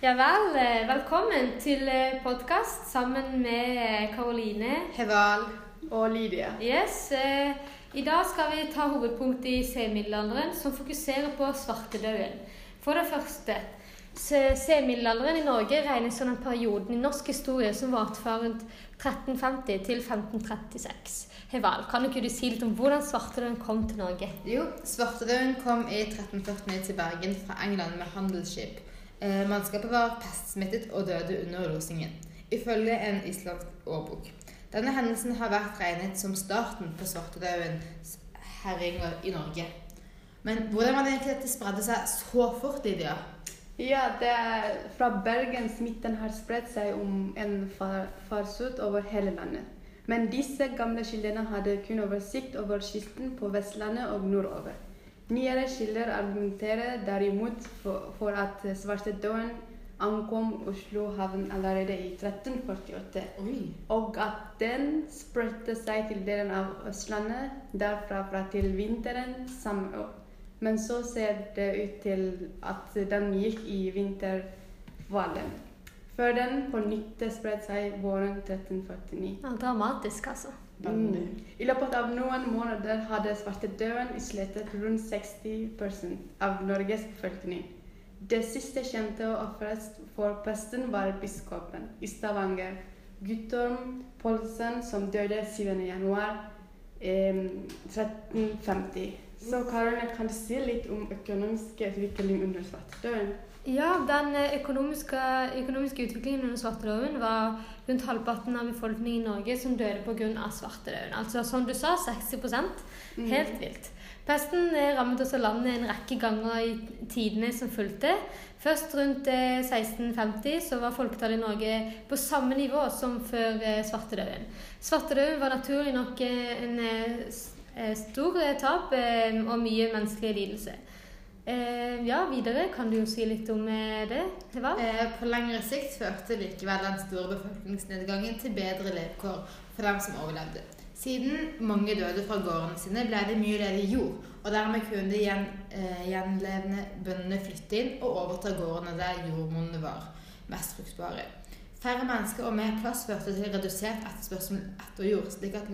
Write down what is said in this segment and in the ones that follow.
Ja vel, eh, velkommen til podkast sammen med Karoline. Heval og Lydia. Yes, eh, I dag skal vi ta hovedpunkt i senmiddelalderen, som fokuserer på svartedauden. For det første, senmiddelalderen i Norge regnes som den perioden i norsk historie som varte fra rundt 1350 til 1536. Heval, kan ikke du si litt om hvordan svartedauden kom til Norge? Jo, svartedauden kom i 1349 til Bergen fra England med handelsskip. Eh, mannskapet var pestsmittet og døde under losingen, ifølge en islandsk årbok. Denne hendelsen har vært regnet som starten på svartedaudens herjinger i Norge. Men hvordan var det egentlig dette spredde seg så fort, Lydia? Ja, det er fra Bergen smitten har spredt seg om en farsut over hele landet. Men disse gamle kildene hadde kun oversikt over kysten på Vestlandet og nordover. Nyere kilder argumenterer derimot for, for at svartedauden ankom Oslo havn allerede i 1348, Oi. og at den spredte seg til delen av Østlandet derfra fra til vinteren samme år. Men så ser det ut til at den gikk i vinterhvalen, før den på nytt spredte seg våren 1349. Ja, dramatisk, altså. Mm. I løpet av noen måneder hadde svartedauden slettet rundt 60% av Norges befolkning. Det siste kjente offeret for pesten var biskopen i Stavanger, Guttorm Polsen, som døde 7.1.1350. Eh, Så Karin, kan du si litt om økonomisk utvikling under svartedauden? Ja, den økonomiske, økonomiske utviklingen under svartedauden var rundt halvparten av befolkningen i Norge som døde pga. svartedauden. Altså som du sa, 60 mm. Helt mm. vilt. Pesten rammet også landet en rekke ganger i tidene som fulgte. Først rundt 1650 eh, så var folketallet i Norge på samme nivå som før eh, svartedauden. Svartedauden var naturlig nok eh, en stor tap og mye menneskelig lidelse. Eh, ja, videre kan du jo si litt om eh, det. Hva? Eh, på lengre sikt førte likevel den store befolkningsnedgangen til bedre levekår for dem som overlevde. Siden mange døde fra gårdene sine, ble det mye ledig jord, og dermed kunne de gjen, eh, gjenlevende bøndene flytte inn og overta gårdene der jordmonene var mest fruktbare. Færre mennesker og mer plass førte til redusert etterspørsel etter jord, slik at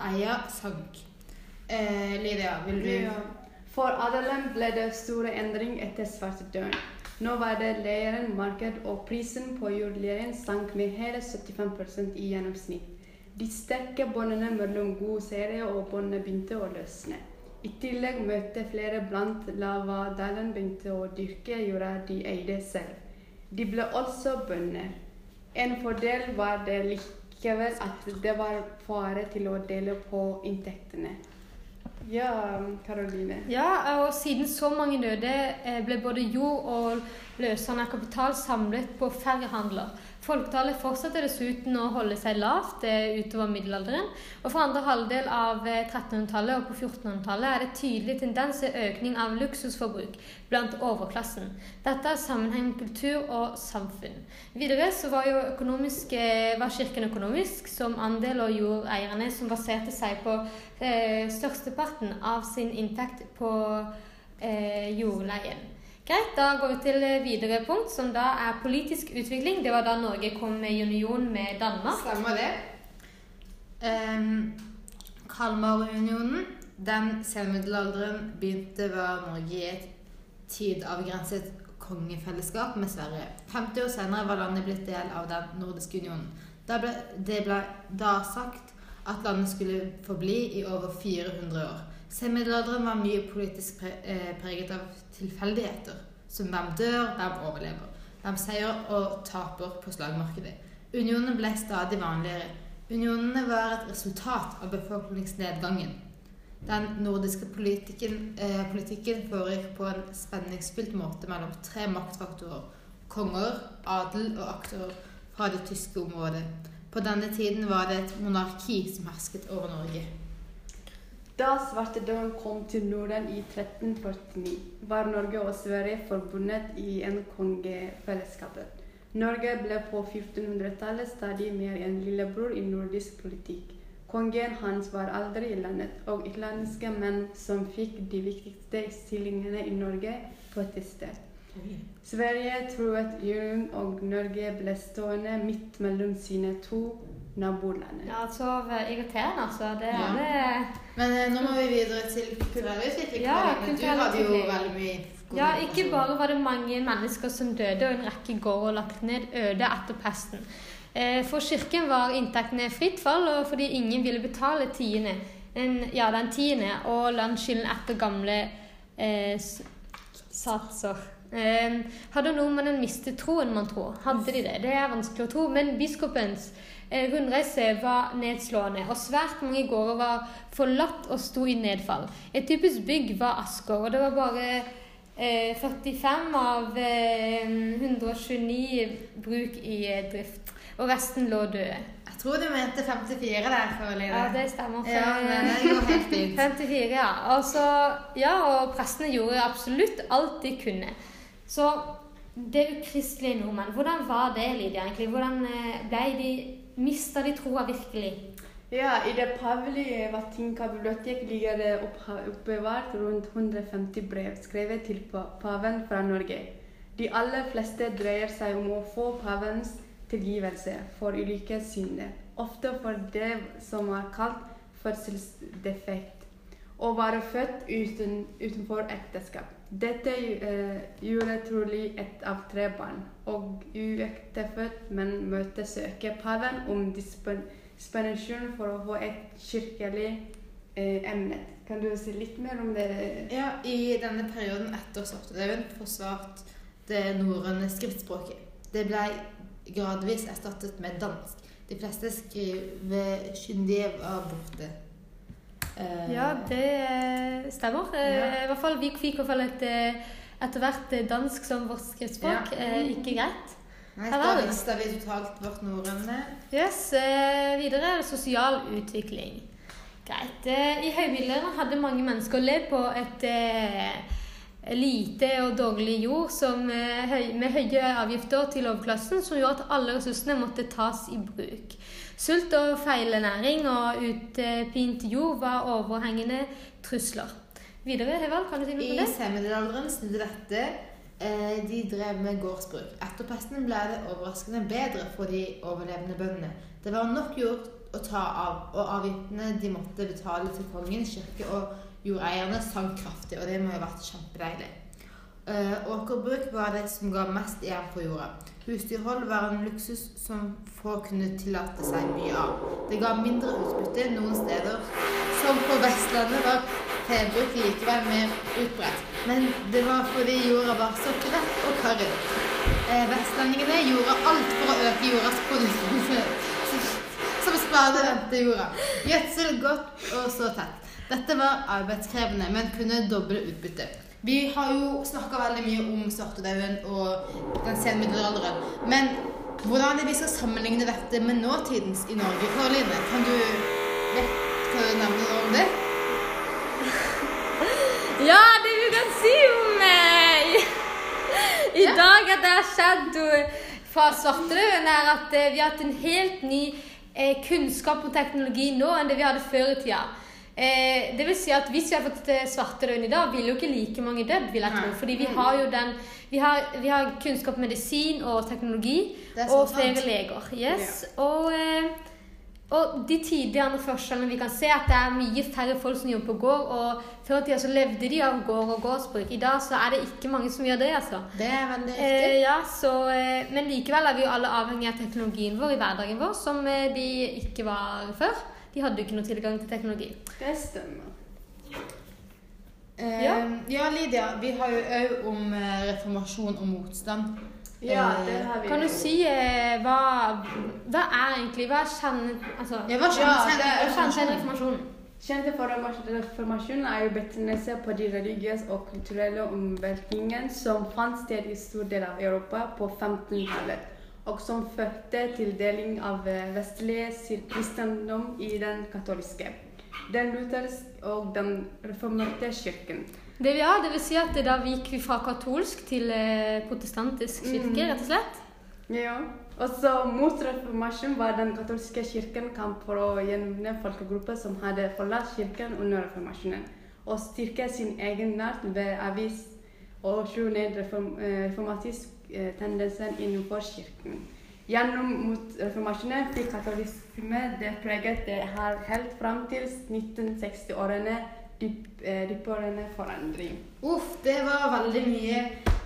landeia sank. Eh, Lydia, vil du ja. For adelen ble det store endring etter svartedauden. Nå var det leieren marked, og prisen på jordleiren sank med hele 75% i gjennomsnitt. De sterke båndene mellom gode seere og båndene begynte å løsne. I tillegg møtte flere blant lavadelen begynte å dyrke jorda de eide selv. De ble også bønder. En fordel var det likevel at det var fare til å dele på inntektene. Ja, Karoline. Ja, og siden så mange døde, eh, ble både jord og løsende kapital samlet på færre handler. Folketallet fortsatte dessuten å holde seg lavt eh, utover middelalderen. Og for andre halvdel av 1300-tallet eh, og på 1400-tallet er det tydelig tendens til økning av luksusforbruk blant overklassen. Dette er sammenheng kultur og samfunn. Videre så var jo økonomisk, var kirken økonomisk som andel av jordeierne som baserte seg på eh, størsteparten av sin inntekt på eh, jordleien. Greit, da går vi til videre punkt, som da er politisk utvikling. Det var da Norge kom med union med Danmark. Stemmer det. Um, Kalmarunionen, den senmiddelalderen begynte var Norge i et tidavgrenset kongefellesskap med Sverige. 50 år senere var landet blitt del av Den nordiske unionen. Ble, det ble da sagt at landet skulle forbli i over 400 år. Senmiddelalderen var mye politisk eh, preget av tilfeldigheter. Som hvem dør, hvem overlever. Hvem seier og taper på slagmarkedet. Unionene ble stadig vanligere. Unionene var et resultat av befolkningsnedgangen. Den nordiske politikken, eh, politikken foregikk på en spenningsfylt måte mellom tre maktfaktorer. Konger, adel og aktører fra det tyske området. På denne tiden var det et monarki som hersket over Norge. Da svartedauden kom til Norden i 1349, var Norge og Sverige forbundet i en kongefellesskap. Norge ble på 1400-tallet stadig mer en lillebror i nordisk politikk. Kongen hans var aldri i landet, og utenlandske menn som fikk de viktigste stillingene i Norge, protesterte. Sverige truet Jylland, og Norge ble stående midt mellom sine to naboland. Ja, så eh, irriterende, altså. Det Ja. er det Men eh, nå må vi videre til kulturutvikling. Ja, du hadde jo veldig mye Ja, ikke bare var det mange mennesker som døde, og en rekke gårder lagt ned øde etter pesten. Eh, For kirken var inntektene i fritt fall, og fordi ingen ville betale tiende, en, ja, den tiende og landskylden etter gamle eh, satser. Eh, hadde nordmennene mistet troen, man tror? Hadde de det? Det er vanskelig å tro. Men biskopens eh, rundreise var nedslående, og svært mange gårder var forlatt og sto i nedfall. Et typisk bygg var Asker, og det var bare eh, 45 av eh, 129 bruk i eh, drift. Og resten lå døde. Jeg tror du mente 54 der, Karoline. Ja, det stemmer. for- Ja, men det går helt fint. 54, ja. Altså, ja, og prestene gjorde absolutt alt de kunne. Så det ukristelige nordmenn, hvordan var det, Lydia, egentlig? Hvordan eh, ble de Mista de troa virkelig? Ja, i det pavelige Vatinka-bibliotek ligger det oppbevart rundt 150 brev skrevet til paven fra Norge. De aller fleste dreier seg om å få pavens tilgivelse for ulike synder, ofte for det som er kalt fødselsdefekt, å være født uten, utenfor ekteskap. Dette eh, gjorde trolig ett av tre barn, og uektefødt men møtte søke paven om dispen dispensasjon for å få et kirkelig eh, emne. Kan du si litt mer om det? Ja, I denne perioden etter svartedauden forsvart det norrøne skriftspråket. Det ble gradvis erstattet med dansk. De fleste skrivekyndige var borte. Eh, Ja, det eh, stemmer. Eh, Ja. I hvert fall Vi fikk i hvert fall et etter hvert dansk som vårt skriftspråk. Ja. Ikke greit. Nei, da det. mista vi totalt vårt norrøne. Yes, videre er det sosial utvikling. Greit. I høymiddelalderen hadde mange mennesker levd på et lite og dårlig jord som, eh, høy, med høye avgifter til overklassen, som gjorde at alle ressursene måtte tas i bruk. Sult og feilernæring og utpint jord var overhengende trusler. Videre, Hevald, kan du si noe I om det? senmiddelalderen snudde dette. Eh, de drev med gårdsbruk. Etter pesten ble det overraskende bedre for de overlevende bøndene. Det var nok jord å ta av, og avgiftene de måtte betale til kongen, kirke og jordeierne sank kraftig, og det må ha vært kjempedeilig. Eh, åkerbruk var det som ga mest igjen for jorda. Husdyrhold var en luksus som få kunne tillate seg mye av. Det ga mindre utbytte noen steder, som på Vestlandet var februk likevel mer utbredt. Men det var fordi jorda var så glatt og karrig. Eh, vestlendingene gjorde alt for å øke jordas produksjon. Som spade vendte jorda. Gjødsel godt og så tett. Dette var arbeidskrevende, men kunne doble utbyttet. Vi har jo snakka veldig mye om svartedauden og den sene middelalderen. Men hvordan er det vi skal sammenligne dette med nåtidens i Norge? Karoline, kan du vet hva du nevner noe om det? Ja, det vi kan si om eh, i, i Ja. dag at det har skjedd fra svartedauden, er at eh, vi har hatt en helt ny eh, kunnskap om teknologi nå enn det vi hadde før i tida. Eh, det vil si at Hvis vi hadde fått svarte svartedauden i dag, ville jo ikke like mange dødd. vil jeg tro. Fordi vi har jo den Vi har, vi har kunnskap medisin og teknologi og flere leger. Yes. Og, eh, og de tidligere forskjellene vi kan se, at det er mye færre folk som jobber på gård. Og før i tida så levde de av gård og gårdsbruk. I dag så er det ikke mange som gjør det, altså. Det er veldig Eh, ja, så, eh, men likevel er vi jo alle avhengig av teknologien vår i hverdagen vår, som eh, de ikke var før. De hadde jo ikke noe tilgang til teknologi. Det stemmer. Eh, ja. ja, Lydia, vi har jo òg om eh, reformasjon og motstand. Ja, Eh, det har vi. Kan du si eh, hva, hva er egentlig Hva er kjent Altså, Ja, hva kjenner er reformasjonen? Kjente for reformasjonen er jo betegnelse på de religiøse og kulturelle omveltningene som fant sted i stor del av Europa på 1500-tallet, og som førte til deling av vestlig vestlige sir- kristendom i den katoliske, den lutherske og den reformerte kirken. Det vi har, det vil si at da gikk vi fra katolsk til eh, protestantisk kirke, Mm. rett og slett. Ja. Og så mot reformasjonen var den katolske kirken kamp for å gjenvinne folkegrupper som hadde forlatt kirken under reformasjonen, og styrke sin egen nært ved avis, og slo ned reform, eh, reformatisk eh, tendenser innenfor kirken. Gjennom motreformasjonen fikk katolisme det preget det har helt fram til 1960-årene dyp, eh, dypere forandring. Uff, det var veldig mye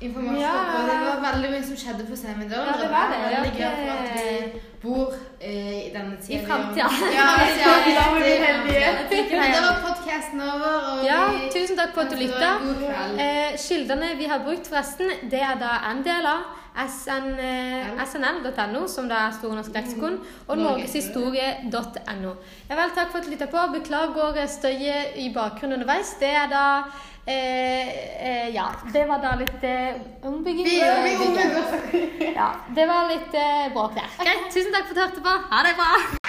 informasjon. Ja. Og det var veldig mye som skjedde på semidalen. Ja, det var det. det er veldig glad for at vi bor eh, i denne tiden. framtida. Ja, Ja, da var vi heldige. Da var podcasten over. Og Ja, vi tusen takk for at du lytta. Eh, kildene vi har brukt, forresten, det er da NDLA, SN, eh, snl.no, som da er Store norsk leksikon, og norgeshistorie.no. Ja vel, takk for at du lytta på. Beklager støyet i bakgrunnen underveis. Det er da eh, eh, Ja, det var da litt eh, ombygging. Ja, det var litt eh, bråk der. Greit, tusen takk for at du hørte på. Ha det bra.